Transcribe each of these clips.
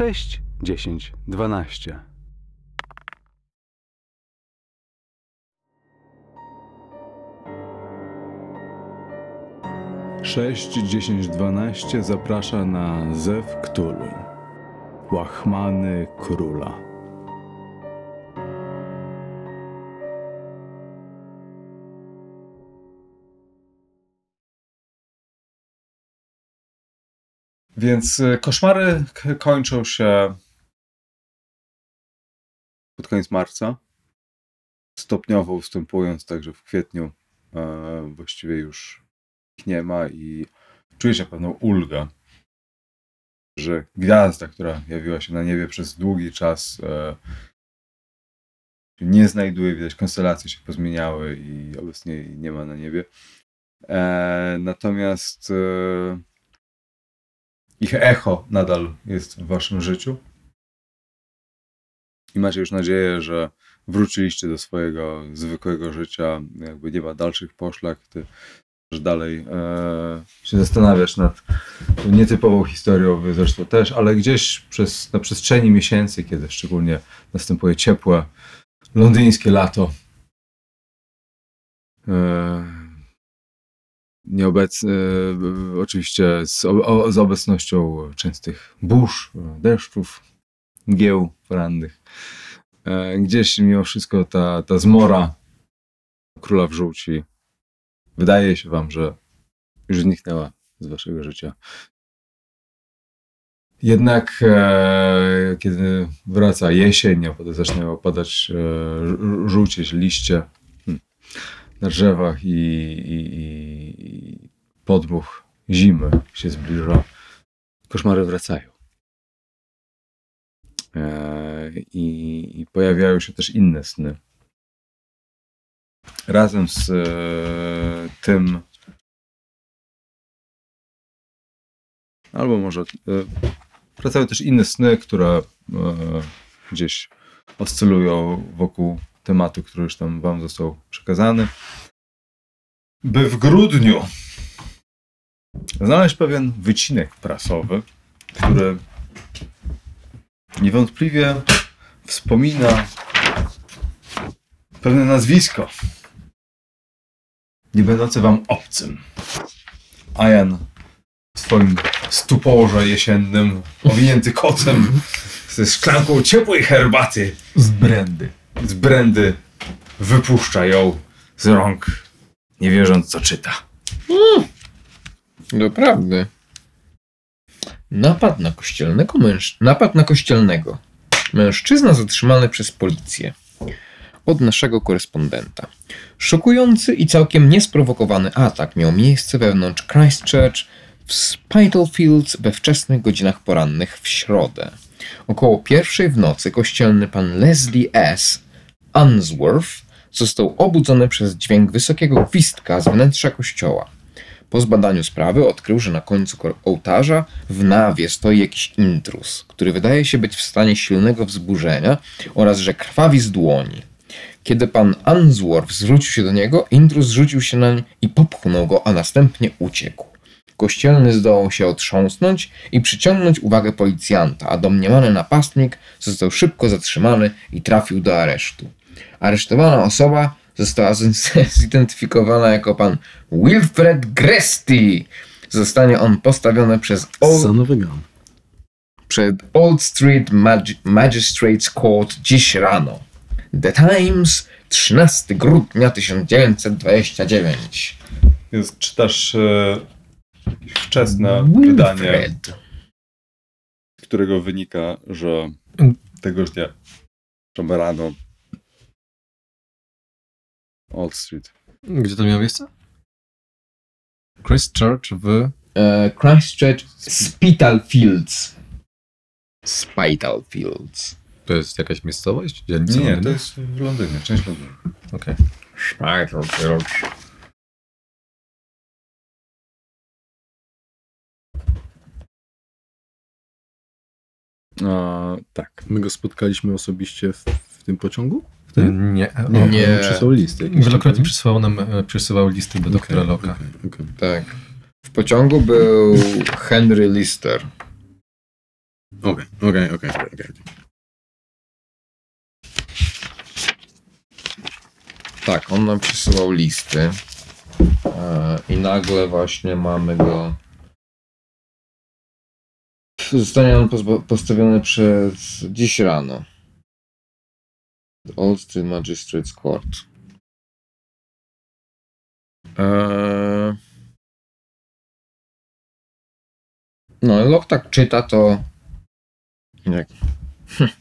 6, 10, 12. Sześć, dziesięć, dwanaście zaprasza na Zew Ktulu. Łachmany króla. Więc y, koszmary kończą się pod koniec marca, stopniowo ustępując, także w kwietniu e, właściwie już ich nie ma i czuję się pewną ulgę, że gwiazda, która jawiła się na niebie przez długi czas e, nie znajduje, widać konstelacje się pozmieniały i obecnie nie ma na niebie. E, natomiast e, ich echo nadal jest w waszym życiu. I macie już nadzieję, że wróciliście do swojego zwykłego życia, jakby nie ma dalszych poszlak, ty że dalej e, się zastanawiasz nad nietypową historią, wy zresztą też, ale gdzieś przez, na przestrzeni miesięcy, kiedy szczególnie następuje ciepłe londyńskie lato, e, nieobecny, oczywiście z, o, z obecnością częstych burz, deszczów, mgieł porannych. E, Gdzieś mimo wszystko ta, ta zmora króla w żółci wydaje się wam, że już zniknęła z waszego życia. Jednak e, kiedy wraca jesień, a potem zaczynają opadać e, żółcieć liście na drzewach i, i, i podmuch zimy się zbliża, koszmary wracają. E, i, I pojawiają się też inne sny. Razem z e, tym, albo może e, wracają też inne sny, które gdzieś oscylują wokół tematu, który już tam wam został przekazany. By w grudniu znaleźć pewien wycinek prasowy, który niewątpliwie wspomina pewne nazwisko, nie będące wam obcym. Ajan w swoim stuporze jesiennym, owinięty kocem, ze szklanką ciepłej herbaty Z brandy. Z brandy, wypuszcza ją z rąk, nie wierząc co czyta. Doprawdy. Napad na kościelnego męż... Napad na kościelnego. Mężczyzna zatrzymany przez policję. Od naszego korespondenta. Szokujący i całkiem niesprowokowany atak miał miejsce wewnątrz Christchurch w Spitalfields we wczesnych godzinach porannych w środę. Około pierwszej w nocy kościelny pan Leslie S. Unsworth został obudzony przez dźwięk wysokiego gwizdka z wnętrza kościoła. Po zbadaniu sprawy odkrył, że na końcu ołtarza w nawie stoi jakiś intruz, który wydaje się być w stanie silnego wzburzenia oraz że krwawi z dłoni. Kiedy pan Unsworth zwrócił się do niego, intruz zrzucił się nań i popchnął go, a następnie uciekł. Kościelny zdołał się otrząsnąć i przyciągnąć uwagę policjanta, a domniemany napastnik został szybko zatrzymany i trafił do aresztu. Aresztowana osoba została zidentyfikowana jako pan Wilfred Gresty. Zostanie on postawiony przez Old, przed Old Street Magi- Magistrates Court dziś rano. The Times, 13 grudnia 1929. Więc czytasz e, jakieś wczesne wydanie, Wilfred. z którego wynika, że tegoż dnia, rano Old Street. Gdzie to miało miejsce? Christchurch w... E, Christchurch Spitalfields. Spitalfields. To jest jakaś miejscowość? Dzielnica Nie, to jest w Londynie, część Londynu. Okej. Spitalfields. A, tak. My go spotkaliśmy osobiście w, w tym pociągu? Nie. O, Nie. Nie. Przysłał listy. Wielokrotnie przysyłał nam, e, przysyłał listy do doktora Okej, Loka. okej, okej. Tak. W pociągu był Henry Lister. Okej, okej, okej, okej. Tak, on nam przesyłał listy. E, I nagle właśnie mamy go. Zostanie on postawiony przez dziś rano. Street Magistrates Court. Eee... No, Lok tak czyta, to. tak. Hm.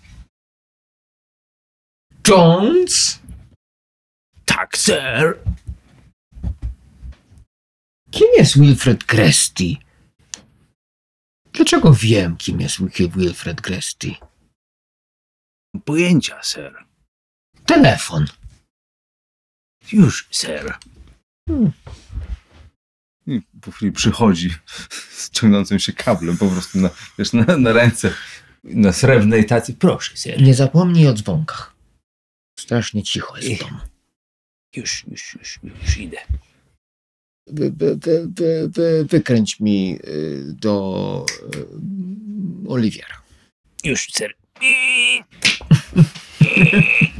Jones? Tak, sir. Kim jest Wilfred Gresty? Dlaczego wiem, kim jest Wilfred Gresty? Pojęcia, sir. Telefon. Już, sir. I po chwili przychodzi z ciągnącym się kablem po prostu na, wiesz, na, na ręce. Na srebrnej tacy, proszę, sir. Nie zapomnij o dzwonkach. Strasznie cicho jest w domu. Już, już, już, już idę. Wy, wy, wy, wy, wy, wykręć mi y, do y, Oliwiera. Już, sir.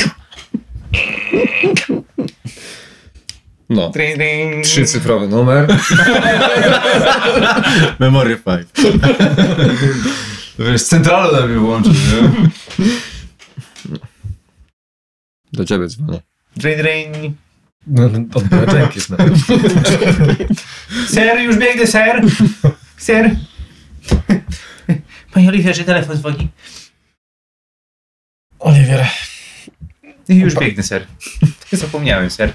No. Dring, dring. Trzycyfrowy numer. Memory 5. Wiesz, centralne mi włączyć, nie? Do ciebie dzwonię. Dring, dring. No, odbiera Jenkins Sir, już biegnę, sir. Sir. Panie Oliwierze, telefon dzwoni. Oliwier, Już biegnę, sir. Zapomniałem, sir.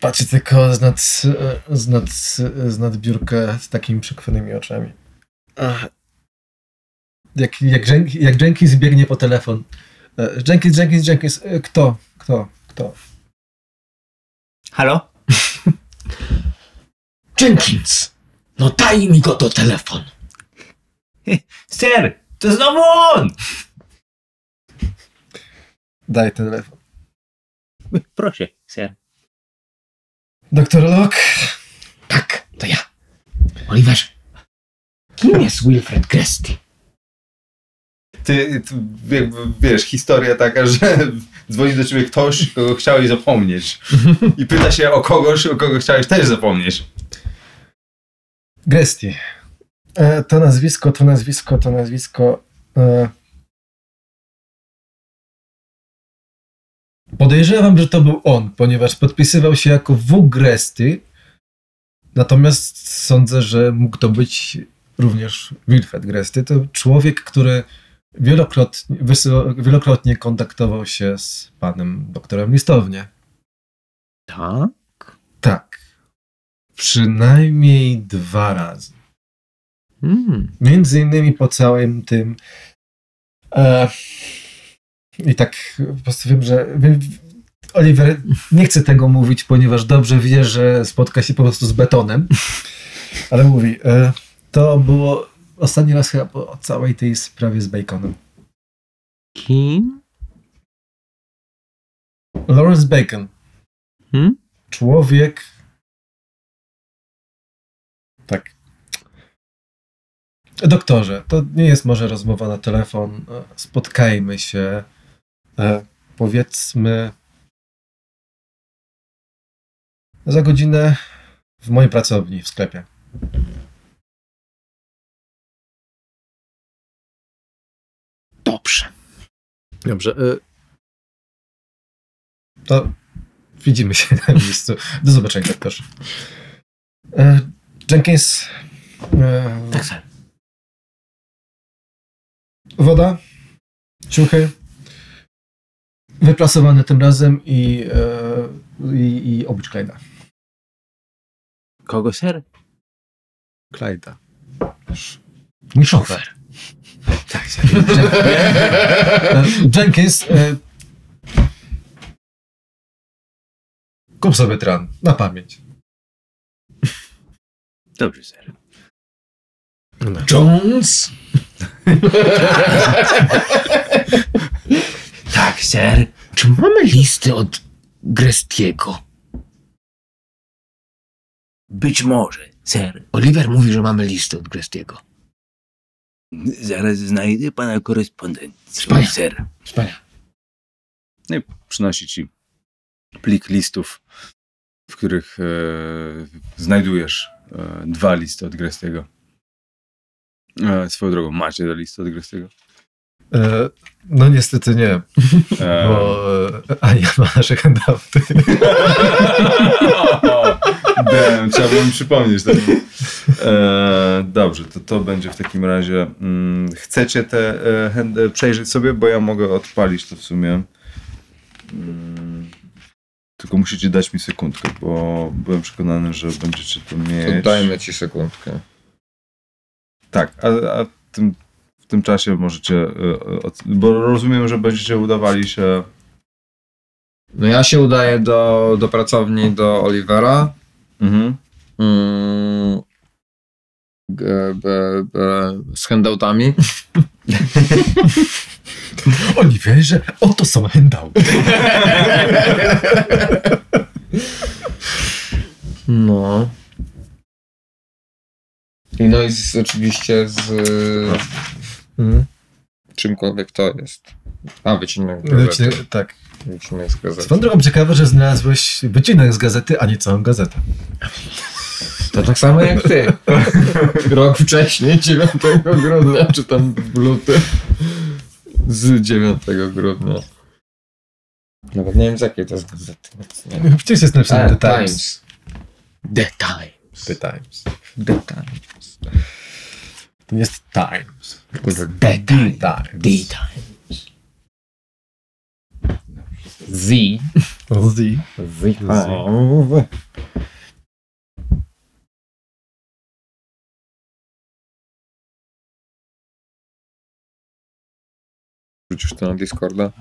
patrzę tylko z nad, z nad, z nad biurka z takimi przekwanymi oczami. Ach. Jak, jak, Jen- jak Jenkins biegnie po telefon. E, Jenkins, Jenkins, Jenkins. e, Kto? Kto? Kto? Halo? Jenkins! No daj mi go to telefon. Sir, to znowu on! Daj telefon. Proszę, sir. Doktor Locke. Tak, to ja. Oliverze, kim jest Wilfred Gresty? Ty, ty jakby, wiesz, historia taka, że dzwoni do ciebie ktoś, kogo chciałeś zapomnieć. I pyta się o kogoś, o kogo chciałeś też zapomnieć. Gresty. E, to nazwisko, to nazwisko, to nazwisko. E... Podejrzewam, że to był on, ponieważ podpisywał się jako W. Gresty. Natomiast sądzę, że mógł to być również Wilfred Gresty. To człowiek, który wielokrotnie, wielokrotnie kontaktował się z panem doktorem Listownie. Tak? Tak. Przynajmniej dwa razy. Hmm. Między innymi po całym tym. E, I tak po prostu wiem, że. Oliver nie chce tego mówić, ponieważ dobrze wie, że spotka się po prostu z betonem. Ale mówi, e, to było ostatni raz chyba po całej tej sprawie z Baconem. Kim? Lawrence Bacon. Hmm? Człowiek. Tak. Doktorze, to nie jest może rozmowa na telefon. E, Spotkajmy się. E, powiedzmy. Za godzinę w mojej pracowni w sklepie. Dobrze. Dobrze. e, To widzimy się na miejscu. Do zobaczenia, doktorze. E, Jenkins. Tak, sir. Woda, ciuchy, wyprasowane tym razem i, e, i, i obudź Klejda. Kogo, sir? Klejda. Nie szofer. Tak, sir. E, Jenkins, e, kup sobie tran, na pamięć. Dobrze, sir. Jones? Tak, sir. Czy mamy listy od Grestiego? Być może, sir. Oliver mówi, że mamy listy od Grestiego. Zaraz znajdę pana korespondencję, Wspaniale. ser. Wspaniale. No i przynosi ci plik listów, w których e, znajdujesz e, dwa listy od Grestiego. E, swoją drogą, macie te listy od Grestiego? E, no niestety nie, bo e, Ania ma nasze handouty. Damn, trzeba było mi przypomnieć. Tak. E, dobrze, to to będzie w takim razie. Mm, chcecie te e, hand- e, przejrzeć sobie, bo ja mogę odpalić to w sumie. Mm, tylko musicie dać mi sekundkę, bo byłem przekonany, że będziecie to To mieć. dajmy ci sekundkę. Tak, a, a tym, w tym czasie możecie. e, od- Bo rozumiem, że będziecie udawali się. No ja się udaję do, do pracowni do Olivera. Mhm. Mm, g- b, b, z handoutami. Oliwierze, oto są handouty. No. I no i z, oczywiście z Mhm. czymkolwiek to jest. A, wycinek z gazety. Wycinek- Tak. Wycinek z gazety. Swoją drogą ciekawe, że znalazłeś wycinek z gazety, a nie całą gazetę. To tak samo jak ty. Rok wcześniej, 9 grudnia, czy tam w luty. Z 9 grudnia. Nawet nie wiem z jakiej to jest gazety. Przecież jest napisane The Times. The Times. The Times. The Times. To nie jest Times. The Times. Times. The Times. Z. The. The. Wrzucisz to na Discorda?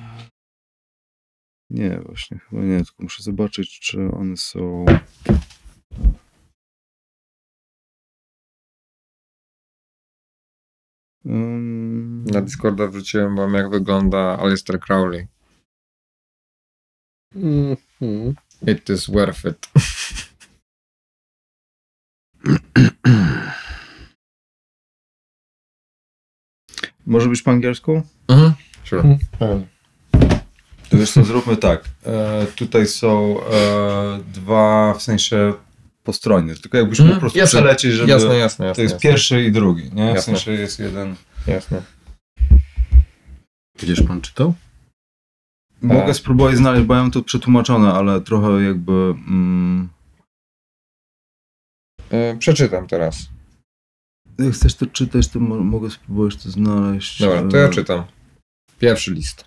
Nie, właśnie, chyba nie, tylko muszę zobaczyć, czy one są. Um, Na Discorda wrzuciłem wam jak wygląda Alistair Crowley. It is worth it. może być po angielsku? Mhm. Sure. To wiesz co, zróbmy tak. E, tutaj są e, dwa, w sensie po stronie, tylko jakbyś Mhm, po prostu jasne. przelecieć, żeby... Jasne, jasne, jasne. to jest jasne. pierwszy i drugi, nie? W Jasne. sensie jest jeden... Jasne. Gdzież pan czytał? Mogę spróbować znaleźć, bo ja mam to przetłumaczone, ale trochę jakby... Mm, E, przeczytam teraz. jak chcesz to czytać, to mo- mogę spróbować to znaleźć. Dobra, to ja E, czytam. Pierwszy list.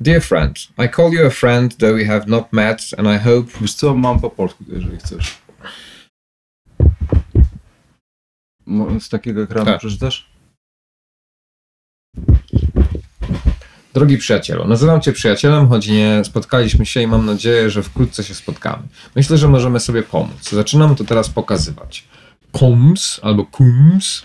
Dear friend, I call you a friend, though we have not met, and I hope Wiesz co, mam po polsku, jeżeli chcesz. Mo- Z takiego ekranu Tak. przeczytasz? Drogi przyjacielu, nazywam Cię przyjacielem, choć nie spotkaliśmy się i mam nadzieję, że wkrótce się spotkamy. Myślę, że możemy sobie pomóc. Zaczynam to teraz pokazywać. Combs albo Coombs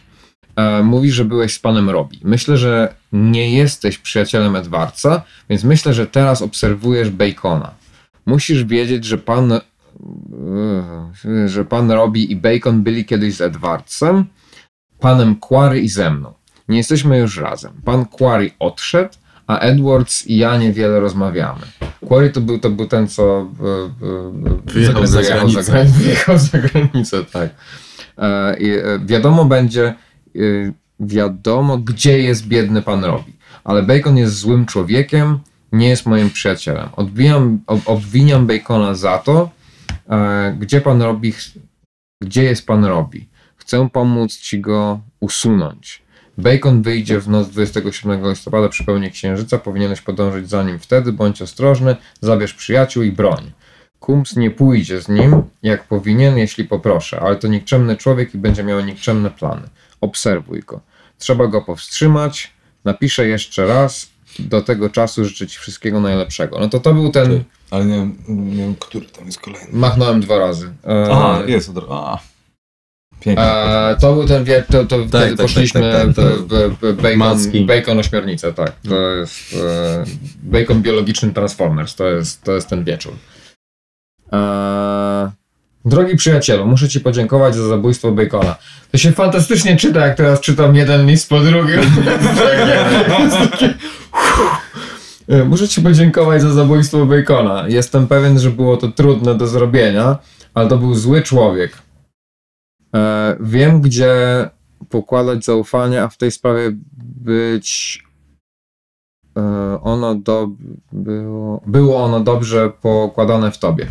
e, mówi, że byłeś z panem Robi. Myślę, że nie jesteś przyjacielem Edwardsa, więc myślę, że teraz obserwujesz Bacona. Musisz wiedzieć, że pan, że pan Robi i Bacon byli kiedyś z Edwardsem, panem Quarry i ze mną. Nie jesteśmy już razem. Pan Quarry odszedł, a Edwards i ja niewiele rozmawiamy. Quarry to był, to był ten, co e, e, Wyjechał za wyjechał granicę. gra- Wyjechał za granicę, tak. I, wiadomo będzie, wiadomo, gdzie jest biedny pan Robi. Ale Bacon jest złym człowiekiem, nie jest moim przyjacielem. Odbijam, ob, obwiniam Bacona za to, gdzie pan Robi, gdzie jest pan Robi. Chcę pomóc ci go usunąć. Bacon wyjdzie w noc 27 listopada przy pełni księżyca. Powinieneś podążyć za nim wtedy. Bądź ostrożny, zabierz przyjaciół i broń. Kums nie pójdzie z nim, jak powinien, jeśli poproszę, ale to nikczemny człowiek i będzie miał nikczemne plany. Obserwuj go. Trzeba go powstrzymać. Napiszę jeszcze raz. Do tego czasu życzę Ci wszystkiego najlepszego. No to to był ten. Ale nie wiem, nie wiem który tam jest kolejny. Machnąłem dwa razy. E, Aha, jest od razu. Pięknie. E, to był ten wie, to, to wtedy tak, poszliśmy tak, tak, to- w, w, w bacon, bacon ośmiornicę, tak. To jest e, bacon biologiczny Transformers, to jest, to jest ten wieczór. E, Drogi przyjacielu, muszę ci podziękować za zabójstwo Bacona. To się fantastycznie czyta, jak teraz czytam jeden list po drugim. E, Muszę ci podziękować za zabójstwo Bacona. Jestem pewien, że było to trudne do zrobienia, ale to był zły człowiek. E, wiem, gdzie pokładać zaufanie, a w tej sprawie być e, ono do, było, było ono dobrze pokładane w tobie.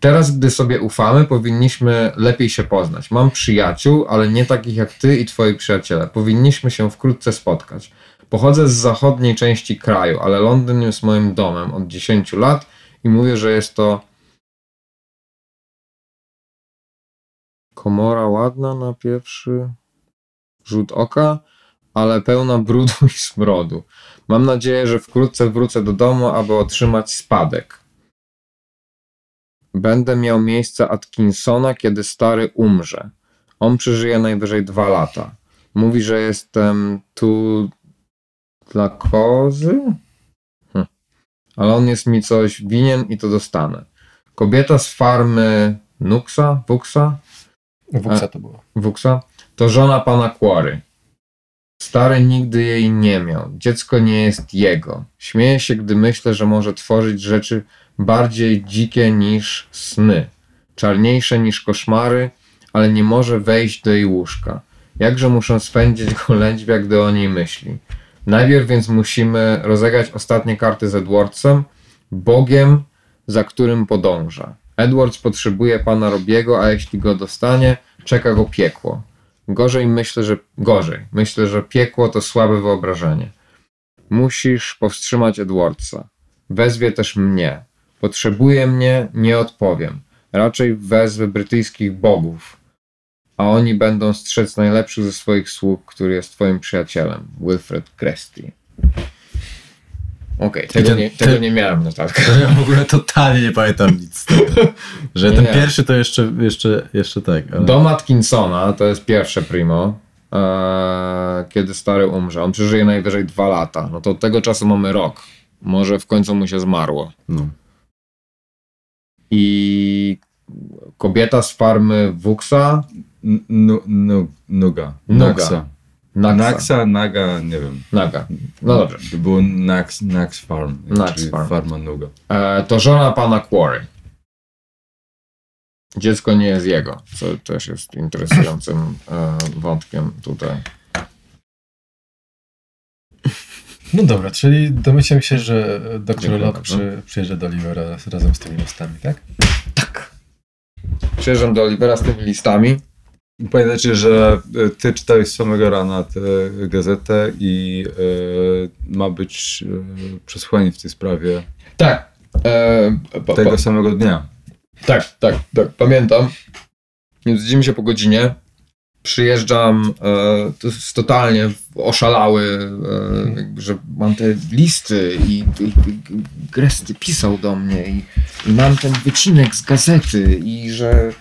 Teraz, gdy sobie ufamy, powinniśmy lepiej się poznać. Mam przyjaciół, ale nie takich jak ty i twoi przyjaciele. Powinniśmy się wkrótce spotkać. Pochodzę z zachodniej części kraju, ale Londyn jest moim domem od 10 lat i mówię, że jest to komora ładna na pierwszy rzut oka, ale pełna brudu i smrodu. Mam nadzieję, że wkrótce wrócę do domu, aby otrzymać spadek. Będę miał miejsce Atkinsona, kiedy stary umrze. On przeżyje najwyżej dwa lata. Mówi, że jestem tu dla kozy? Hm. Ale on jest mi coś winien i to dostanę. Kobieta z farmy Nuxa? Wuxa? Wuksa to było. Wuxa? To żona pana Quarry. Stary nigdy jej nie miał. Dziecko nie jest jego. Śmieję się, gdy myślę, że może tworzyć rzeczy bardziej dzikie niż sny. Czarniejsze niż koszmary, ale nie może wejść do jej łóżka. Jakże muszę spędzić go lędźwia, gdy o niej myśli. Najpierw więc musimy rozegrać ostatnie karty z Edwardsem, Bogiem, za którym podąża. Edwards potrzebuje pana Robiego, a jeśli go dostanie, czeka go piekło. Gorzej myślę, że gorzej. Myślę, że piekło to słabe wyobrażenie. Musisz powstrzymać Edwardsa. Wezwie też mnie. Potrzebuje mnie, nie odpowiem. Raczej wezwę brytyjskich bogów. A oni będą strzec najlepszych ze swoich sług, który jest twoim przyjacielem. Wilfred Cresty. Okej, tego, ten- nie, ten- tego nie miałem tak. Ja w ogóle totalnie nie pamiętam nic z tego. Że Nie, ten nie. pierwszy to jeszcze, jeszcze, jeszcze tak. Ale... Dom Atkinsona to jest pierwsze primo, e, kiedy stary umrze. On przeżyje najwyżej dwa lata. No to od tego czasu mamy rok. Może w końcu mu się zmarło. No. I kobieta z farmy Wuxa, nu, nu, nuga. Nuga. Naxa. Naxa. Naxa, Naga, nie wiem. Naga. No dobrze. To było Nax, Nax Farm. Nax czyli Farm. Farma Nuga. E, to żona pana Quarry. Dziecko nie jest jego, co też jest interesującym e, wątkiem tutaj. No dobra, czyli domyślam się, że doktor Locke przy, przyjeżdża do Olivera razem z tymi listami, tak? Tak. Przyjeżdżam do Olivera z tymi listami. Pamiętajcie, że e, ty czytałeś z samego rana tę gazetę i e, ma być e, przesłanie w tej sprawie Tak. E, pa, tego pa, samego dnia. tak, tak, tak. Pamiętam. Więc widzimy się po godzinie. Przyjeżdżam, e, to jest totalnie oszalały, e, jakby, że mam te listy i, i, i Gresty pisał do mnie i, i mam ten wycinek z gazety i że e,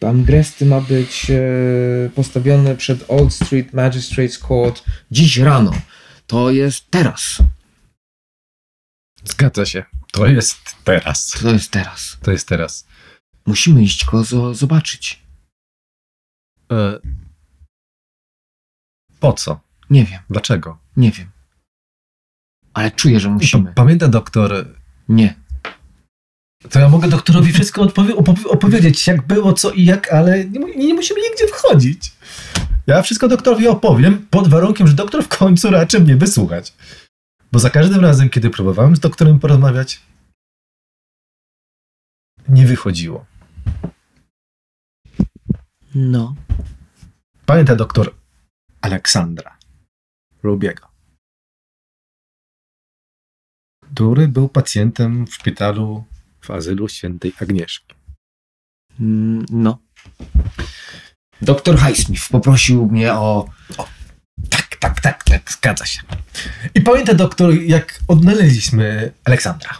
pan Gresty ma być e, postawiony przed Old Street Magistrates Court dziś rano. To jest teraz. Zgadza się. To jest teraz. To jest teraz. To jest teraz. Musimy iść go zo- zobaczyć. E... Po co? Nie wiem, Dlaczego? nie wiem. Ale czuję, że musimy. Pa- Pamięta doktor, Nie. To ja mogę doktorowi wszystko odpowie- opowiedzieć, jak było, co i jak, ale nie, nie musimy nigdzie wchodzić. Ja wszystko doktorowi opowiem, pod warunkiem, że doktor w końcu raczy mnie wysłuchać. Bo za każdym razem, kiedy próbowałem z doktorem porozmawiać, nie wychodziło. No. Pamięta doktor Aleksandra Rubiego, który był pacjentem w szpitalu w azylu świętej Agnieszki. Mm, No. Doktor Highsmith poprosił mnie o... Tak, tak, tak, tak, zgadza się. I pamięta doktor, jak odnaleźliśmy Aleksandra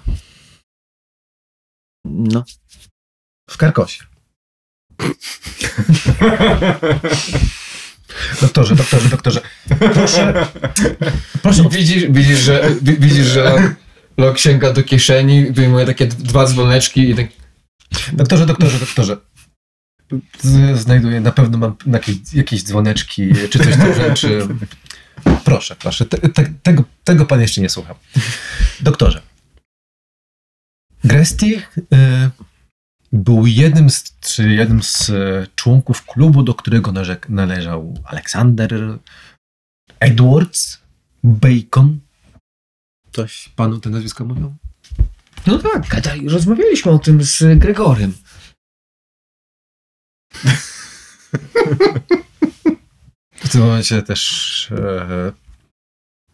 No. w Karkosie. Doktorze, doktorze, doktorze, proszę, proszę, Widzisz, widzisz, że, wi- widzisz, że Lok sięga do kieszeni, wyjmuje takie dwa dzwoneczki i tak doktorze, doktorze, doktorze, z- znajduję, na pewno mam jakieś, jakieś dzwoneczki, czy coś do rzeczy. Proszę, proszę, te, te, tego, tego pan jeszcze nie słuchał. Doktorze, Gresti y, był jednym z, czy jednym z e, członków klubu, do którego należał Aleksander Edwards Bacon. Coś panu te nazwiska mówią? No tak, gadaj, rozmawialiśmy o tym z Gregorem. W tym momencie też e,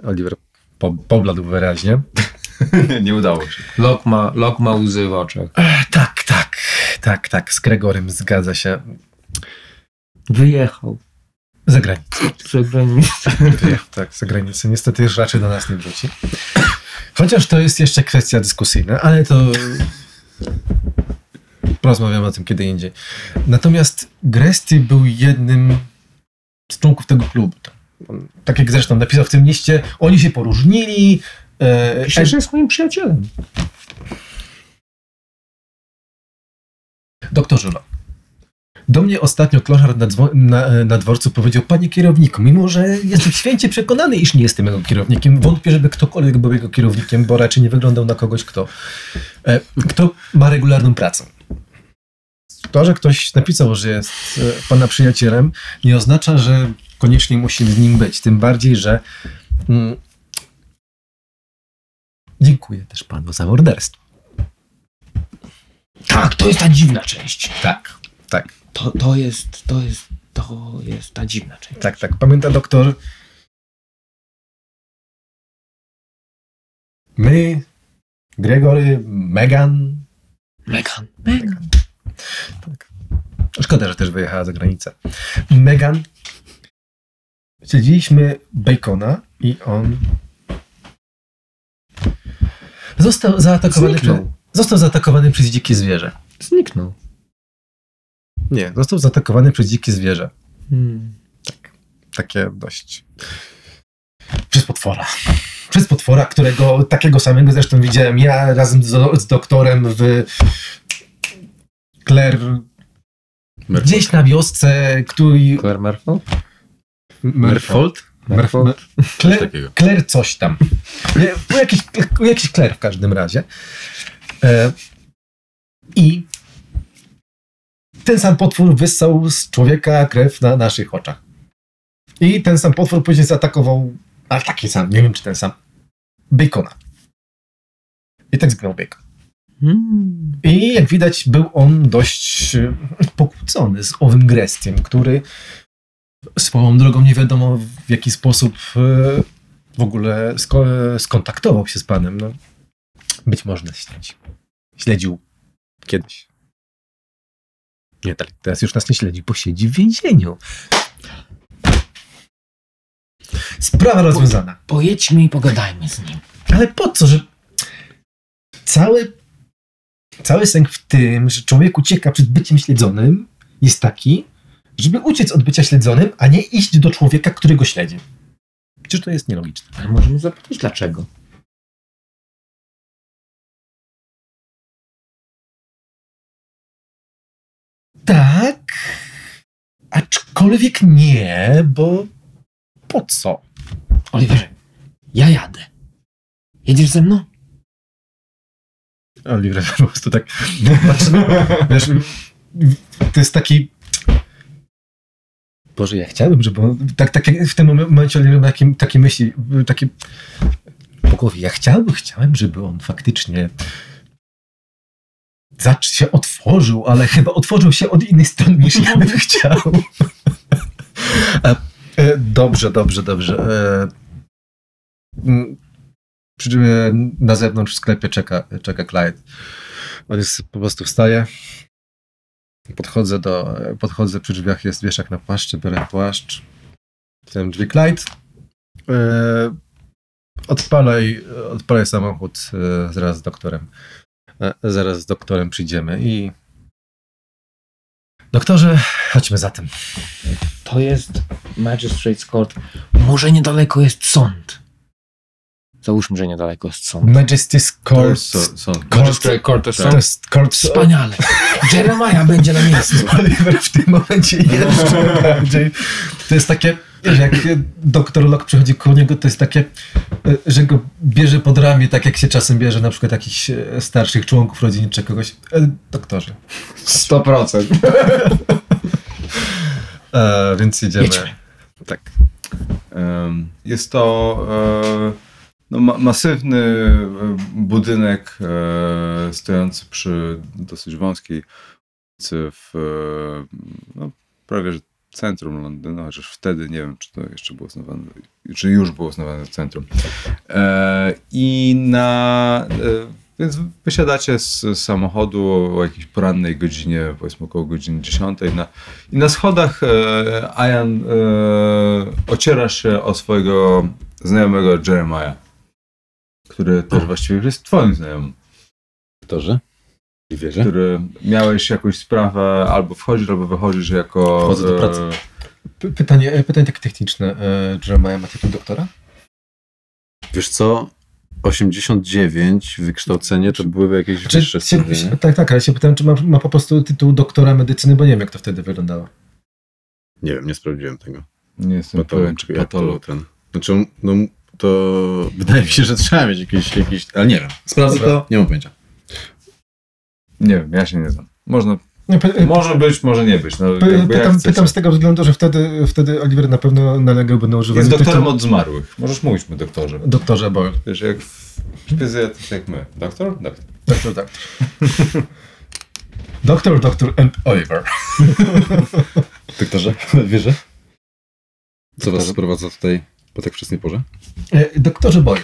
Oliver po, pobladł wyraźnie. nie, nie udało się. Lok ma, Lok ma łzy w oczach. E, tak, tak, tak, tak, z Gregorem zgadza się. Wyjechał Za granicę. za granicę. Wyjechał, tak, za granicę. Niestety już raczej do nas nie wróci. Chociaż to jest jeszcze kwestia dyskusyjna, ale to porozmawiamy o tym kiedy indziej. Natomiast Gresti był jednym z członków tego klubu. On, Tak jak zresztą napisał w tym liście, oni się poróżnili. E, Pisze, że jest moim przyjacielem. Doktorze Lo, do mnie ostatnio kloszar na, na, na dworcu powiedział, panie kierowniku, mimo że jestem święcie przekonany, iż nie jestem jego kierownikiem, wątpię, żeby ktokolwiek był jego kierownikiem, bo raczej nie wyglądał na kogoś, kto, e, kto ma regularną pracę. To, że ktoś napisał, że jest e, pana przyjacielem, nie oznacza, że koniecznie musi z nim być. Tym bardziej, że mm, dziękuję też panu za morderstwo. Tak, to jest ta dziwna część. Tak, tak. To, to jest, to jest, to jest ta dziwna część. Tak, tak. Pamięta doktor? My, Gregory, Megan. Megan. Megan. Tak. Szkoda, że też wyjechała za granicę. Megan. Śledziliśmy Bacona i on został zaatakowany, przez, został zaatakowany przez dzikie zwierzę. Zniknął. Nie, został zaatakowany przez dzikie zwierzę. Hmm. takie dość. Przez potwora. Przez potwora, którego takiego samego zresztą widziałem ja razem z, z doktorem w Claire. Gdzieś na wiosce, który. Claire Merford? Merfold? Merfold? Claire, coś tam. Jakiś, u jakiś Claire w każdym razie. E, I ten sam potwór wyssał z człowieka krew na naszych oczach. I ten sam potwór później zaatakował, a taki sam, nie wiem czy ten sam, Bacona. I tak zginął Bacon. Hmm. I jak widać, był on dość e, pokłócony z owym Grestiem, który swoją drogą nie wiadomo w jaki sposób e, w ogóle sko- skontaktował się z panem. No, być może nas śledzi. Śledził kiedyś. Nie, tak, teraz już nas nie śledzi, bo siedzi w więzieniu. Sprawa rozwiązana. Pojedźmy i pogadajmy z nim. Ale po co, że cały, cały sęk w tym, że człowiek ucieka przed byciem śledzonym, jest taki, żeby uciec od bycia śledzonym, a nie iść do człowieka, który go śledzi. Przecież to jest nielogiczne. Ale możemy zapytać dlaczego. Tak, aczkolwiek nie, bo po co? Oliverze, ja jadę. Jedziesz ze mną? Oliver po prostu tak patrzy, wiesz, to jest taki Boże, ja chciałbym, żeby on, tak, tak jak w tym momen- momencie Oliver ma takie, takie myśli, takie po głowie, ja chciałbym, chciałem, żeby on faktycznie zacz się otworzył, ale chyba otworzył się od innej strony niż ja bym chciał. E, e, dobrze, dobrze, dobrze. E, przy na zewnątrz w sklepie czeka, czeka Clyde. On jest, po prostu wstaje. Podchodzę do, podchodzę przy drzwiach, jest wieszak na płaszczy, biorę płaszcz. Otwieram drzwi Clyde. Odpalaj, odpalaj samochód zaraz z doktorem. E, zaraz z doktorem przyjdziemy i doktorze, chodźmy zatem. To jest Magistrate's Court. Może niedaleko jest sąd. Załóżmy, że niedaleko jest sąd. Majesty's To Court. jest sąd. Magistrate Court of To Sąd. jest Court. Wspaniale. Jeremiah będzie na miejscu. Oliver w tym momencie jeszcze bardziej. To jest takie, jak doktor Locke przychodzi koło niego, to jest takie, e, że go bierze pod ramię, tak jak się czasem bierze na przykład jakichś e, starszych członków rodziny czy kogoś. E, Doktorze. 100%. E, więc jedziemy. Jedźmy. Tak. Jest to e, no, ma masywny budynek e, stojący przy dosyć wąskiej ulicy w no, prawie że centrum Londynu, chociaż wtedy nie wiem, czy to jeszcze było uznawane, czy już było uznawane za centrum. E, I na. E, więc wysiadacie z samochodu o jakiejś porannej godzinie, powiedzmy około godziny 10. Na, I na schodach e, Ian e, ociera się o swojego znajomego Jeremiah, który też właściwie jest twoim znajomym, Doktorze? Wierzę? który miałeś jakąś sprawę, albo wchodzisz, albo wychodzisz jako... Wchodzę do pracy. e, P- Pytanie, e, pytanie takie techniczne. Jeremiah ma tytuł doktora? Wiesz co? 89 wykształcenie to byłyby jakieś Czy, wyższe się, nie? tak, tak, ale się pytałem, czy ma, ma po prostu tytuł doktora medycyny, bo nie wiem, jak to wtedy wyglądało. Nie wiem, nie sprawdziłem tego. Nie jestem pewien, czy patolog. ten. Znaczy, no to wydaje mi się, że trzeba mieć jakieś, jakieś ale nie wiem. Sprawdzę to, nie mam pojęcia. Nie wiem, ja się nie znam. Można, Nie, py, może być, może nie być. No, py, jakby jak pytam, pytam z tego względu, że wtedy, wtedy Oliver na pewno nalegałby na używanie Jest doktorem od zmarłych. Możesz mówić mu doktorze. doktorze Boyle. Wiesz, jak w szpizy, to jak my. Doktor? Doktor. Doktor, doktor. doktor, doktor and Oliver. Doktorze, wierzę? Co was sprowadza tutaj po tak wczesnej porze? E, doktorze Boyle.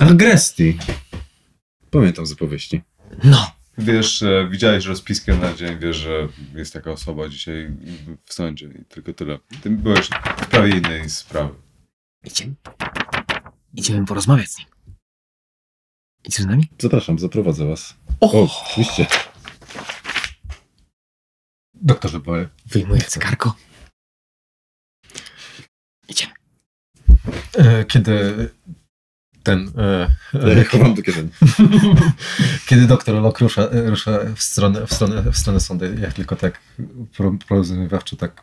Agresti. Pamiętam z opowieści. No. Wiesz, e, widziałeś rozpiskę na dzień, wiesz, że jest taka osoba dzisiaj w sądzie i tylko tyle. Ty byłeś w sprawie innej sprawy. Idziemy. Idziemy porozmawiać z nim. Idziesz z nami? Zapraszam, zaprowadzę was. O, oczywiście. Doktorze Boyle. Wyjmuję cygarko. Idziemy. E, kiedy ten... E, chowam do kieszeni. kiedy doktor Locke rusza, e, rusza w, stronę, w, stronę, w stronę sądu, ja tylko tak porozumiewawczo tak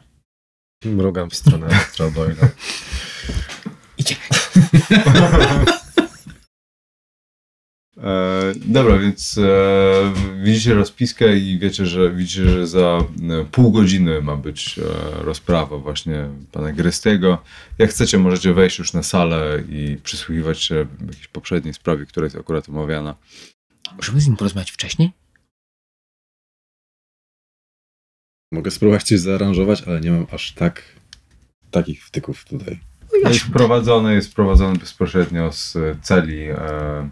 mrugam w stronę doktora Boyla. E, dobra, więc e, widzicie rozpiskę i wiecie, że widzicie, że za e, pół godziny ma być e, rozprawa właśnie pana Grystego. Jak chcecie, możecie wejść już na salę i przysłuchiwać się jakiejś poprzedniej sprawie, która jest akurat omawiana. Możemy z nim porozmawiać wcześniej? Mogę spróbować coś zaaranżować, ale nie mam aż tak takich wtyków tutaj. Jest wprowadzony, jest wprowadzony bezpośrednio z celi e,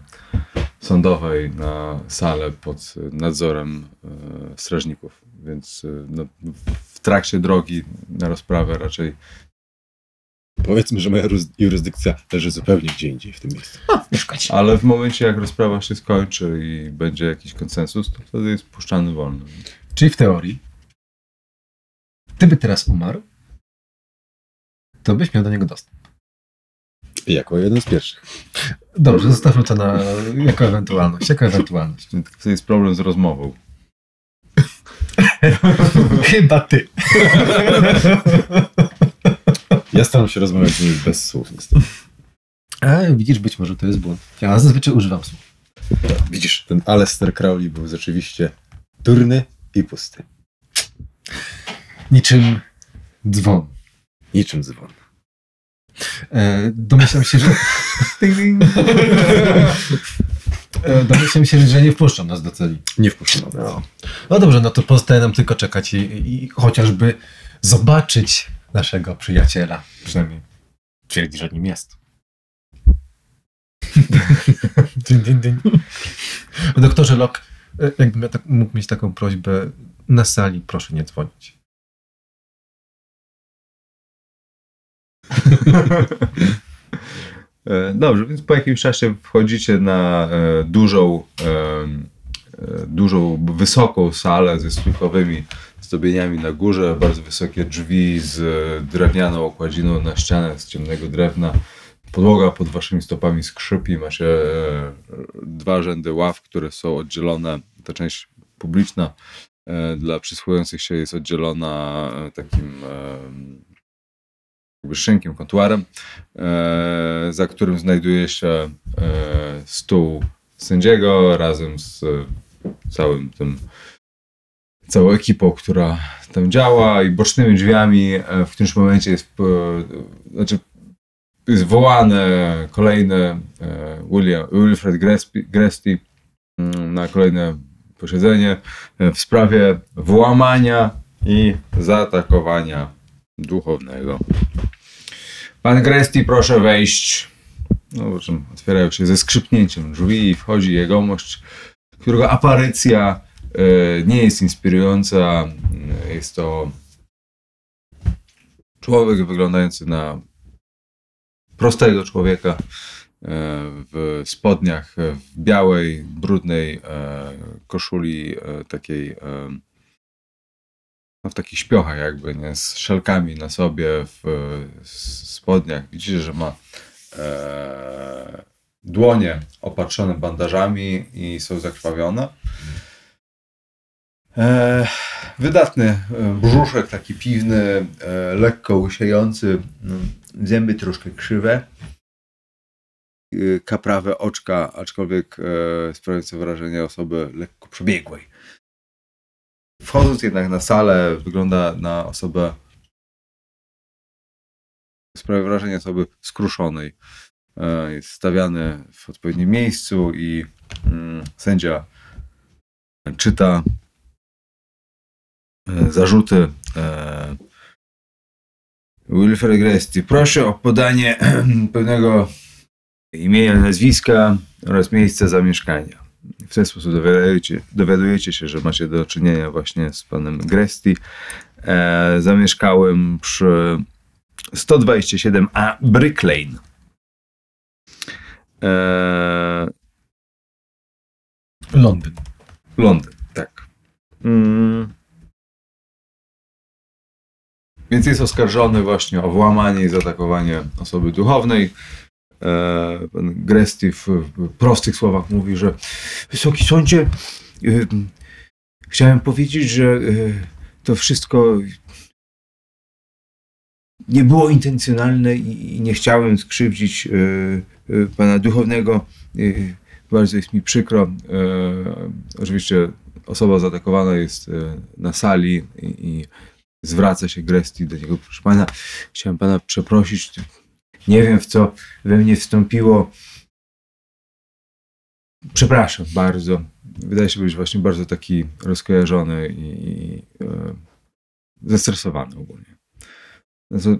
sądowej na salę pod nadzorem e, strażników, więc e, no, w trakcie drogi na rozprawę raczej Powiedzmy, że moja jurysdykcja leży zupełnie gdzie indziej w tym miejscu. Nie szukać. Ale w momencie, jak rozprawa się skończy i będzie jakiś konsensus, to wtedy jest puszczany wolny. Czyli w teorii, gdyby teraz umarł, to byś miał do niego dostęp. Jako jeden z pierwszych. Dobrze, zostawmy to na, jako ewentualność. Jako ewentualność. To jest problem z rozmową. Chyba ty. Ja staram się rozmawiać z nimi bez słów, niestety. A widzisz, być może to jest błąd. Ja zazwyczaj używam słów. Widzisz, ten Alester Crowley był rzeczywiście durny i pusty. Niczym dzwon. Niczym dzwon. E, domyślam się, że... E, domyślam się, że nie wpuszczą nas do celi. Nie wpuszczono. No. no dobrze, no to pozostaje nam tylko czekać i, i chociażby zobaczyć naszego przyjaciela. Przynajmniej twierdzi, że nim jest. Ding, ding, ding. Doktorze Locke, jakbym ja tak, mógł mieć taką prośbę, na sali proszę nie dzwonić. Dobrze, więc po jakimś czasie wchodzicie na e, dużą, e, e, dużą, wysoką salę ze stójkowymi zdobieniami na górze, bardzo wysokie drzwi z drewnianą okładziną na ścianę z ciemnego drewna. Podłoga pod waszymi stopami skrzypi, macie e, dwa rzędy ław, które są oddzielone, ta część publiczna e, dla przysłuchujących się jest oddzielona e, takim e, jakby szynkiem, kontuarem, e, za którym znajduje się e, stół sędziego razem z e, całym tym całą ekipą, która tam działa i bocznymi drzwiami w którymś momencie jest znaczy jest wołane kolejne William, Wilfred Gresty mm, na kolejne posiedzenie w sprawie włamania i zaatakowania duchownego. Pan Gresty, proszę wejść. No, po otwierają się ze skrzypnięciem drzwi i wchodzi jegomość, którego aparycja e, nie jest inspirująca. E, Jest to człowiek wyglądający na prostego człowieka e, w spodniach, w białej, brudnej koszuli takiej no w takich śpiochach jakby, nie, z szelkami na sobie, w e, spodniach. Widzicie, że ma e, dłonie opatrzone bandażami i są zakrwawione. E, wydatny e, brzuszek, taki piwny, e, lekko łysiejący, mm, zęby troszkę krzywe, e, kaprawe oczka, aczkolwiek e, sprawiające wrażenie osoby lekko przebiegłej. Wchodząc jednak na salę, wygląda na osobę, sprawia wrażenie osoby skruszonej. E, Jest stawiany w odpowiednim miejscu i mm, sędzia czyta e, zarzuty e, Wilfred Gresty. Proszę o podanie pewnego imienia, nazwiska oraz miejsca zamieszkania. W ten sposób dowiadujecie, dowiadujecie się, że macie do czynienia właśnie z panem Gresty. E, zamieszkałem przy 127A Brick Lane. E, Londyn. Londyn, tak. Mm. Więc jest oskarżony właśnie o włamanie i zaatakowanie osoby duchownej. E, pan Gresty w, w prostych słowach mówi, że Wysoki Sądzie, y, chciałem powiedzieć, że y, to wszystko nie było intencjonalne i, nie chciałem skrzywdzić pana duchownego. Bardzo jest mi przykro. E, oczywiście osoba zaatakowana jest e, na sali i, zwraca się Gresty do niego. Proszę pana, chciałem pana przeprosić. Nie wiem, w co we mnie wstąpiło. Przepraszam bardzo. Wydaje się być właśnie bardzo taki rozkojarzony i, i e, zestresowany ogólnie. No to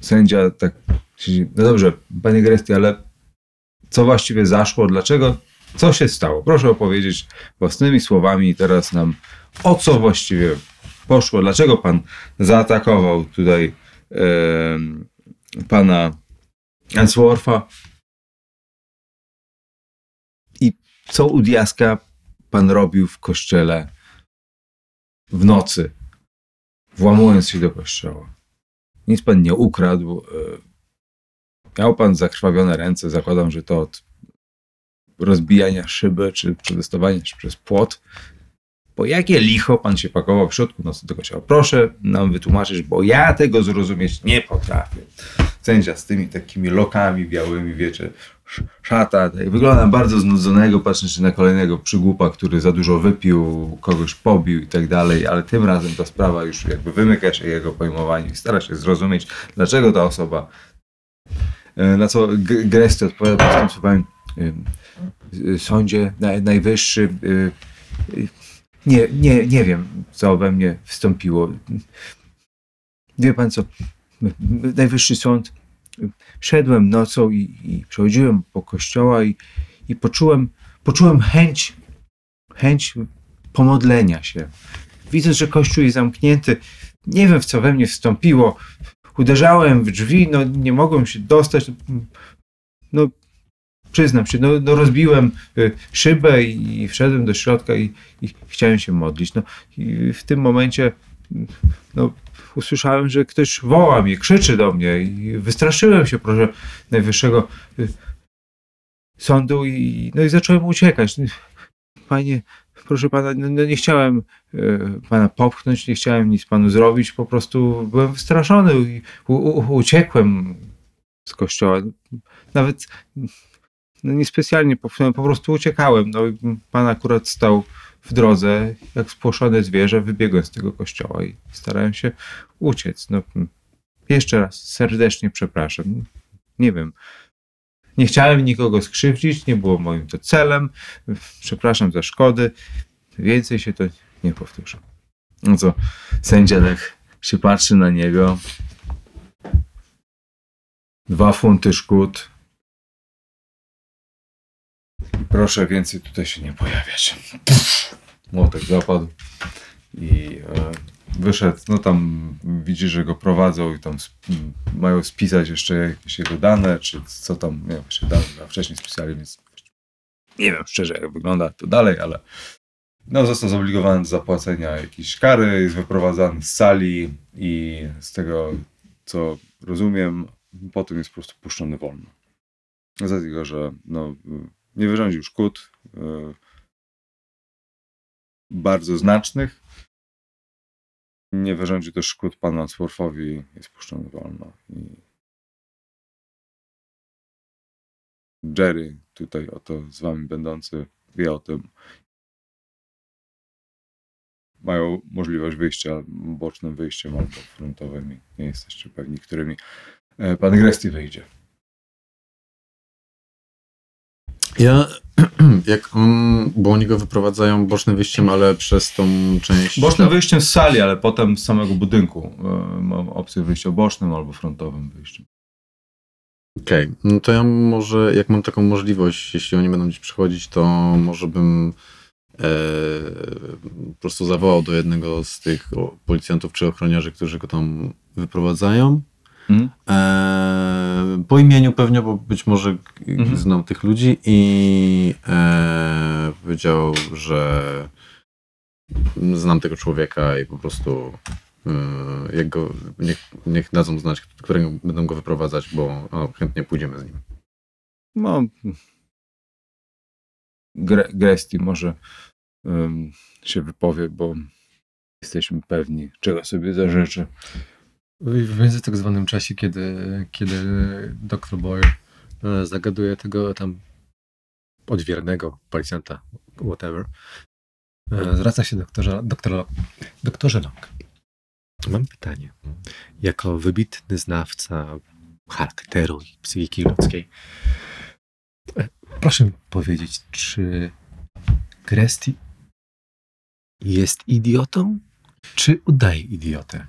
sędzia tak siedzi, no dobrze, panie Gresty, ale co właściwie zaszło, dlaczego, co się stało? Proszę opowiedzieć własnymi słowami teraz nam, o co właściwie poszło, dlaczego pan zaatakował tutaj e, pana Answortha i co u diaska pan robił w kościele w nocy, włamując się do kościoła. Nic pan nie ukradł. e, Miał pan zakrwawione ręce, zakładam, że to od rozbijania szyby czy przetestowania się przez płot. Po jakie licho pan się pakował w środku nocy do kościoła? Proszę nam wytłumaczyć, bo ja tego zrozumieć nie potrafię. Sędzia z tymi takimi lokami białymi, wiecie, sz- szata, tak, wygląda bardzo znudzonego, patrząc na kolejnego przygłupa, który za dużo wypił, kogoś pobił i tak dalej, ale tym razem ta sprawa już jakby wymyka się jego pojmowaniu i stara się zrozumieć, dlaczego ta osoba E, Na co Gresty odpowiada prostym słowami. ym, y, Sądzie naj, najwyższy. Nie, nie, nie wiem, co we mnie wstąpiło. Wie pan co? Najwyższy sąd. Szedłem nocą i, i przechodziłem po kościoła i, i poczułem, poczułem chęć, chęć pomodlenia się. Widząc, że kościół jest zamknięty, nie wiem, w co we mnie wstąpiło uderzałem w drzwi, no nie mogłem się dostać. No, przyznam się, no, no rozbiłem y, szybę i, i wszedłem do środka i, i chciałem się modlić. No, i w tym momencie no, usłyszałem, że ktoś woła mnie, krzyczy do mnie i wystraszyłem się, proszę najwyższego y, sądu i, no i zacząłem uciekać. Panie, proszę pana, no, no nie chciałem y, pana popchnąć, nie chciałem nic panu zrobić, po prostu byłem wystraszony i u, u, uciekłem z kościoła. Nawet no, niespecjalnie popchnąłem, po prostu uciekałem. No, pan akurat stał w drodze, jak spłoszone zwierzę, wybiegłem z tego kościoła i starałem się uciec. No, jeszcze raz serdecznie przepraszam. Nie wiem. Nie chciałem nikogo skrzywdzić, nie było moim to celem. Przepraszam za szkody. Więcej się to nie powtórzy. No co, sędzia tak się patrzy na niego. Dwa funty szkód. Proszę więcej tutaj się nie pojawiać. Młotek zapadł i e, wyszedł. No tam widzi, że go prowadzą i tam mają spisać jeszcze jakieś jego dane, czy co tam, nie wiem, się dane wcześniej spisali, więc nie wiem szczerze jak wygląda to dalej, ale no został zobligowany do zapłacenia jakiejś kary, jest wyprowadzany z sali i z tego co rozumiem, potem jest po prostu puszczony wolno. Dlatego, że no, nie wyrządził szkód e, bardzo znacznych. Nie wyrządził też szkód panu Answorfowi, jest puszczony wolno. I Jerry, tutaj oto z wami będący, wie o tym. Mają możliwość wyjścia bocznym wyjściem albo frontowym. i Nie jesteście pewni, którymi e, pan Gresty wyjdzie. Ja, jak on, bo oni go wyprowadzają bocznym wyjściem, ale przez tą część... Bocznym wyjściem z sali, ale potem z samego budynku. E, Mam opcję wyjścia bocznym albo frontowym wyjściem. Okej, no to ja może, jak mam taką możliwość, jeśli oni będą gdzieś przychodzić, to może bym e, po prostu zawołał do jednego z tych policjantów czy ochroniarzy, którzy go tam wyprowadzają. Mhm. E, po imieniu pewnie, bo być może Mhm. znam tych ludzi i e, powiedział, że znam tego człowieka i po prostu e, jak go, niech, niech dadzą znać, którego będą go wyprowadzać, bo o, chętnie pójdziemy z nim. No. Gre, Gresty może em, się wypowie, bo jesteśmy pewni, czego sobie zażyczy. W między tak zwanym czasie, kiedy, kiedy Dr. Boyle e, zagaduje tego tam odwiernego policjanta, whatever, e, zwraca się do doktorze, doktora, doktorze Long. Mam pytanie. Jako wybitny znawca charakteru i psychiki ludzkiej, e, proszę mi powiedzieć, czy Gresty jest idiotą, czy udaje idiotę?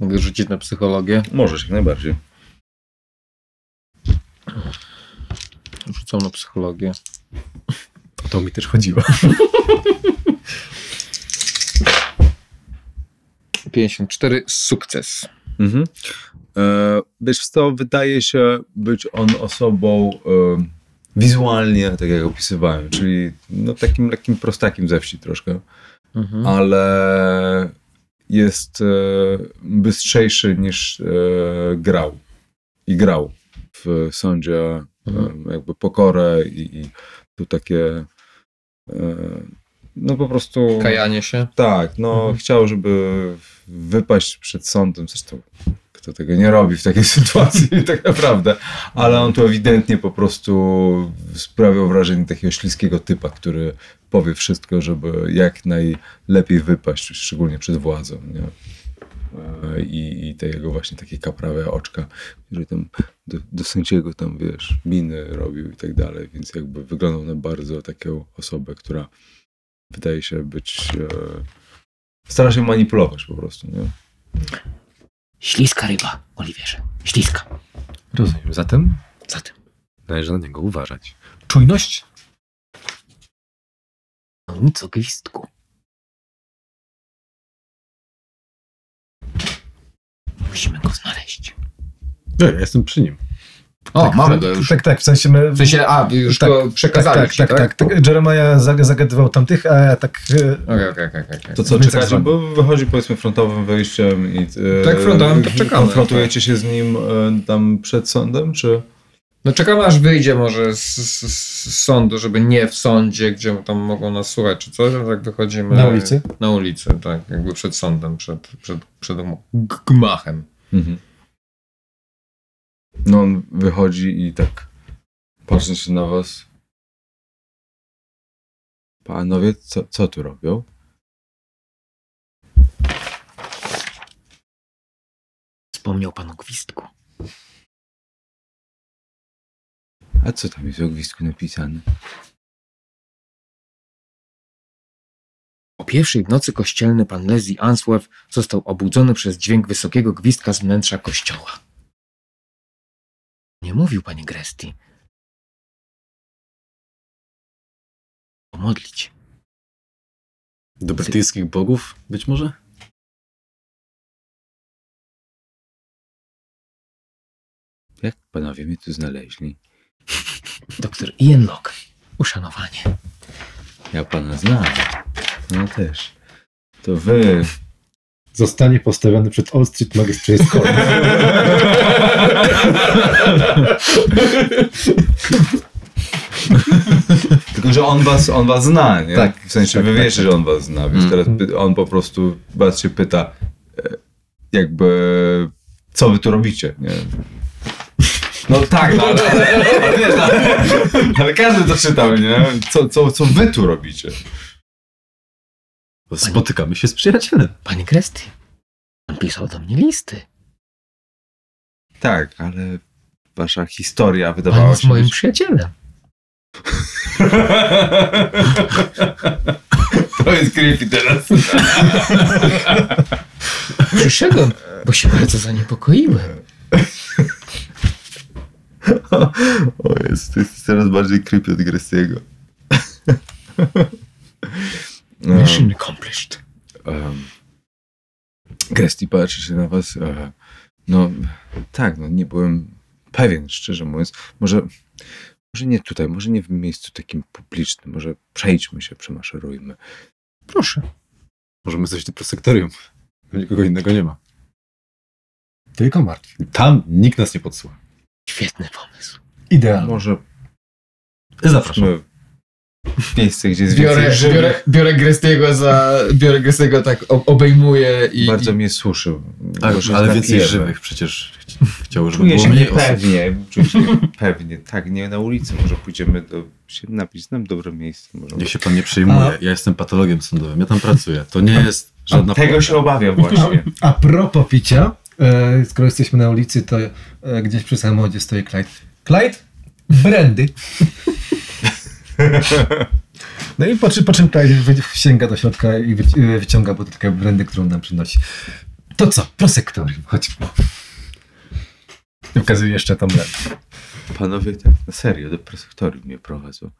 Mogę rzucić na psychologię. Możesz jak najbardziej. Rzucam na psychologię. O to mi też chodziło. 54, sukces. Mhm. E, wiesz co, wydaje się być on osobą e, wizualnie, tak jak opisywałem, czyli no, takim lekkim prostakiem ze wsi troszkę, Mhm. ale jest e, bystrzejszy niż e, grał. I grał w sądzie e, Mhm. jakby pokorę i, i tu takie no po prostu Kajanie się. tak, no Mhm. chciał, żeby wypaść przed sądem, zresztą kto tego nie robi w takiej sytuacji tak naprawdę, ale on tu ewidentnie po prostu sprawiał wrażenie takiego śliskiego typa, który powie wszystko, żeby jak najlepiej wypaść, szczególnie przed władzą, nie? E, I, I te jego właśnie takie kaprawe oczka, które tam do, do sędziego tam, wiesz, miny robił i tak dalej, więc jakby wyglądał na bardzo taką osobę, która wydaje się być. E, stara się manipulować po prostu, nie? Śliska ryba, Oliwierze. Śliska. Rozumiem. Zatem Zatem. należy na niego uważać. Czujność? No nic o gwizdku. Musimy go znaleźć. Ja jestem przy nim. O, tak, mamy tak, już. Tak, tak, w sensie my... W sensie, a, już Tak, go tak, przekazaliście, tak, tak, tak, tak. Jeremiah zag- zagadywał tamtych, a ja tak... Okej, okej, okej. To co, Więc czekacie, jak bo wychodzi powiedzmy frontowym wejściem i... E, Tak, frontowym to czekamy. Konfrontujecie się z nim e, tam przed sądem, czy... No czekamy aż wyjdzie może z, z, z sądu, żeby nie w sądzie, gdzie tam mogą nas słuchać czy coś, a tak wychodzimy... Na ulicy? Na ulicy, tak, jakby przed sądem, przed, przed, przed gmachem. Mhm. No on wychodzi i tak patrzy się na was. Panowie, co, co tu robią? Wspomniał pan o gwizdku. A co tam jest w ogwisku napisane? O pierwszej w nocy kościelny pan Leslie Answorth został obudzony przez dźwięk wysokiego gwizdka z wnętrza kościoła. Nie mówił panie Gresty. Pomodlić. Do brytyjskich bogów być może? Jak panowie mnie tu znaleźli? Doktor Ian Locke. Uszanowanie. Ja pana znam. No też. To wy. Zostanie postawiony przed Old Street Magistrates Court. Tylko, że on was, on was zna, nie? Tak, W sensie tak, wy tak, wiecie, że on was zna, więc Mm. teraz on po prostu was się pyta, e, jakby, co wy tu robicie, nie? No tak, no, ale, ale, ale, ale każdy to czytał, nie? Co, co, co wy tu robicie? Bo Spotykamy się z przyjacielem. Panie Gresty. Pan pisał do mnie listy. Tak, ale wasza historia Pan wydawała jest się moim być... przyjacielem. To jest creepy teraz. Przyszedłem, bo się bardzo zaniepokoiłem. O jest, to jest coraz bardziej creepy od Gressiego. Mission accomplished. Gresty patrzy się na was. E, no tak, no nie byłem pewien, szczerze mówiąc. Może, może nie tutaj, może nie w miejscu takim publicznym. Może przejdźmy się, przemaszerujmy. Proszę. Możemy zejść do prosektorium. Nikogo innego nie ma. Tylko martwi. Tam nikt nas nie podsłucha. Świetny pomysł. Idealnie. Może Zapraszam. Miejsce, gdzie jest Biorę, więcej biorę, biorę Grestiego za... Biorę Grestiego tak obejmuję i... Bardzo i mnie suszy. Tak, ale więcej żywych przecież ch- chciało, żeby Czuję było się mniej niepewnie. Czuję się niepewnie. Tak, nie na ulicy. Może pójdziemy do, się napić. Znam dobre miejsce. Może Niech się pan nie przejmuje. A- Ja jestem patologiem sądowym. Ja tam pracuję. To nie jest żadna Tego się obawiam właśnie. A propos picia, e, skoro jesteśmy na ulicy, to e, gdzieś przy samochodzie stoi Clyde. Clyde? Brandy. No i po, czym- po czym wy- sięga do środka i wyci- wyciąga butelkę brandy, którą nam przynosi. To co? Prosektorium, chodźmy. I Pokazuje jeszcze tą brandę. Panowie tak na serio do prosektorium mnie prowadzą.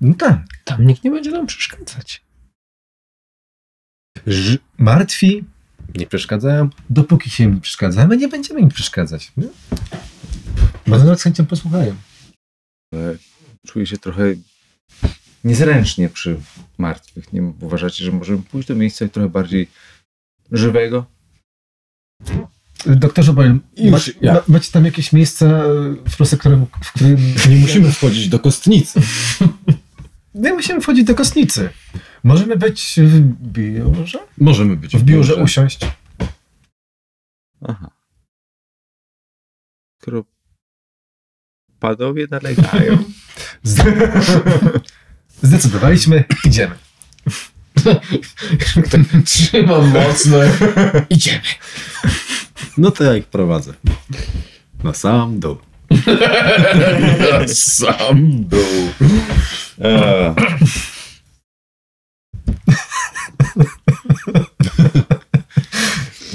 No tak. Tam nikt nie będzie nam przeszkadzać. Ż- martwi nie przeszkadzają, dopóki się im nie przeszkadzamy, nie będziemy im przeszkadzać. Nie? Może nawet z chęcią posłuchają. Czuję się trochę niezręcznie przy martwych. Nie uważacie, że możemy pójść do miejsca trochę bardziej żywego? Doktorze Boyle, macie, ja. ma, macie tam jakieś miejsca w prosektorium, w którym... Nie musimy wchodzić do kostnicy. Nie musimy wchodzić do kostnicy. Możemy być w biurze? Możemy być W biurze usiąść. Aha. Skoro panowie nalegają. Zde- Zdecydowaliśmy, idziemy. Trzymam mocno. Idziemy. No to ja ich prowadzę. Na sam dół. Sam dół. Eee.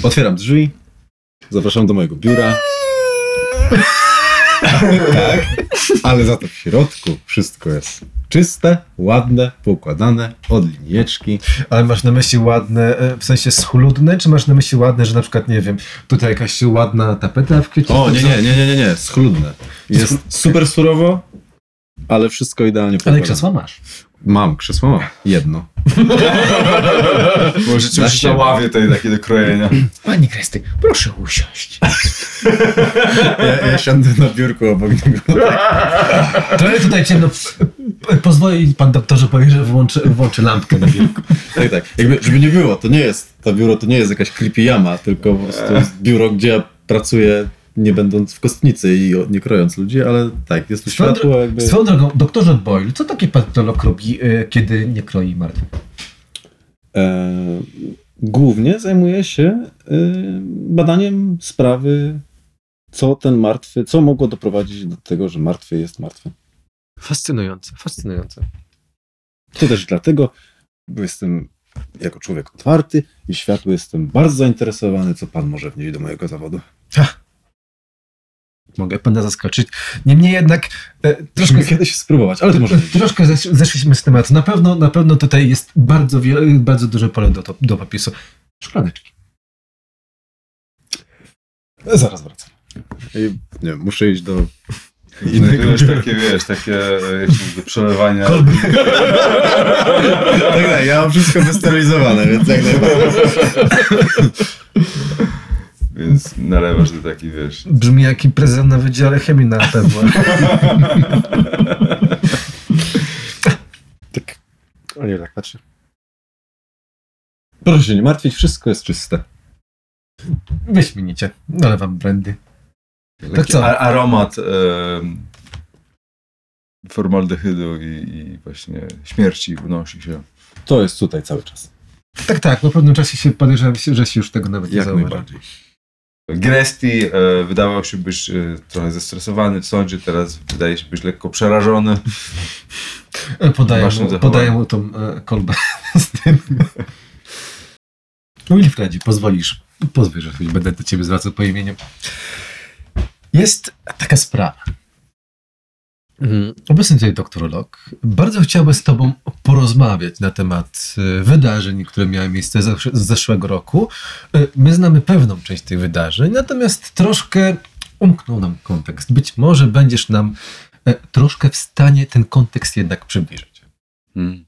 Otwieram drzwi. Zapraszam do mojego biura. tak. Ale za to w środku wszystko jest czyste, ładne, poukładane, od linijeczki. Ale masz na myśli ładne, e, w sensie schludne, czy masz na myśli ładne, że na przykład, nie wiem, tutaj jakaś ładna tapeta w kwiecie? O, nie, nie, nie, nie, nie, nie, schludne. Jest super surowo, ale wszystko idealnie Ale poukładane. krzesła masz. Mam, krzesło mam. Jedno. Może Na czymś na ławie tej takie do krojenia. Pani Kresty, proszę usiąść. Ja, ja siądę na biurku obok niego. Trochę tutaj ciemno. Pozwoli pan doktorze powiedzieć, że włączy, włączy lampkę na biurku. Tak, tak. Jakby, żeby nie było, to nie jest, to biuro to nie jest jakaś creepy jama, tylko jest biuro, gdzie ja pracuję nie będąc w kostnicy i nie krojąc ludzi, ale tak, jest tu światło jakby... Swoją drogą, doktorze Boyle, co taki patolog robi, e, kiedy nie kroi martwych? E, głównie zajmuje się e, badaniem sprawy, co ten martwy, co mogło doprowadzić do tego, że martwy jest martwy. Fascynujące, fascynujące. To też dlatego, bo jestem jako człowiek otwarty i światło jestem bardzo zainteresowany, co pan może wnieść do mojego zawodu. Mogę pana zaskoczyć. Niemniej jednak e, troszkę, kiedyś spróbować, ale to może troszkę zesz, zeszliśmy z tematu. Na pewno, na pewno tutaj jest bardzo, wiele, bardzo duże pole do, do popisu. Szklaneczki. Zaraz wracam. I, nie muszę iść do Znajdujesz takie, wiesz, takie e, do przelewania. tak, tak, ja mam wszystko wysterylizowane, więc jak. Więc nalewasz do taki, wiesz. Brzmi jak impreza na Wydziale Chemii na pewno. Tak. O nie, tak patrzy. Proszę się nie martwić, wszystko jest czyste. Wyśmienicie. Nalewam brandy. Tak co? aromat e, formaldehydu i, i właśnie śmierci unosi się. To jest tutaj cały czas. Tak, tak. Po pewnym czasie się podejrzewam, że się już tego nawet nie Jak zauważy. Gresti e, wydawał się być e, trochę zestresowany w sądzie, teraz wydaje się być lekko przerażony. E, Podaję mu, podaję mu tą e, kolbę z tym. Wilfredzie, pozwolisz, pozwól, że będę do ciebie zwracał po imieniu. Jest taka sprawa. Mm, Obecny tutaj doktorolog bardzo chciałby z tobą porozmawiać na temat e, wydarzeń, które miały miejsce z zeszłego roku. E, My znamy pewną część tych wydarzeń, natomiast troszkę umknął nam kontekst. Być może będziesz nam e, troszkę w stanie ten kontekst jednak przybliżyć. Hmm.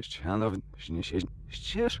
Ścianow, się ścież.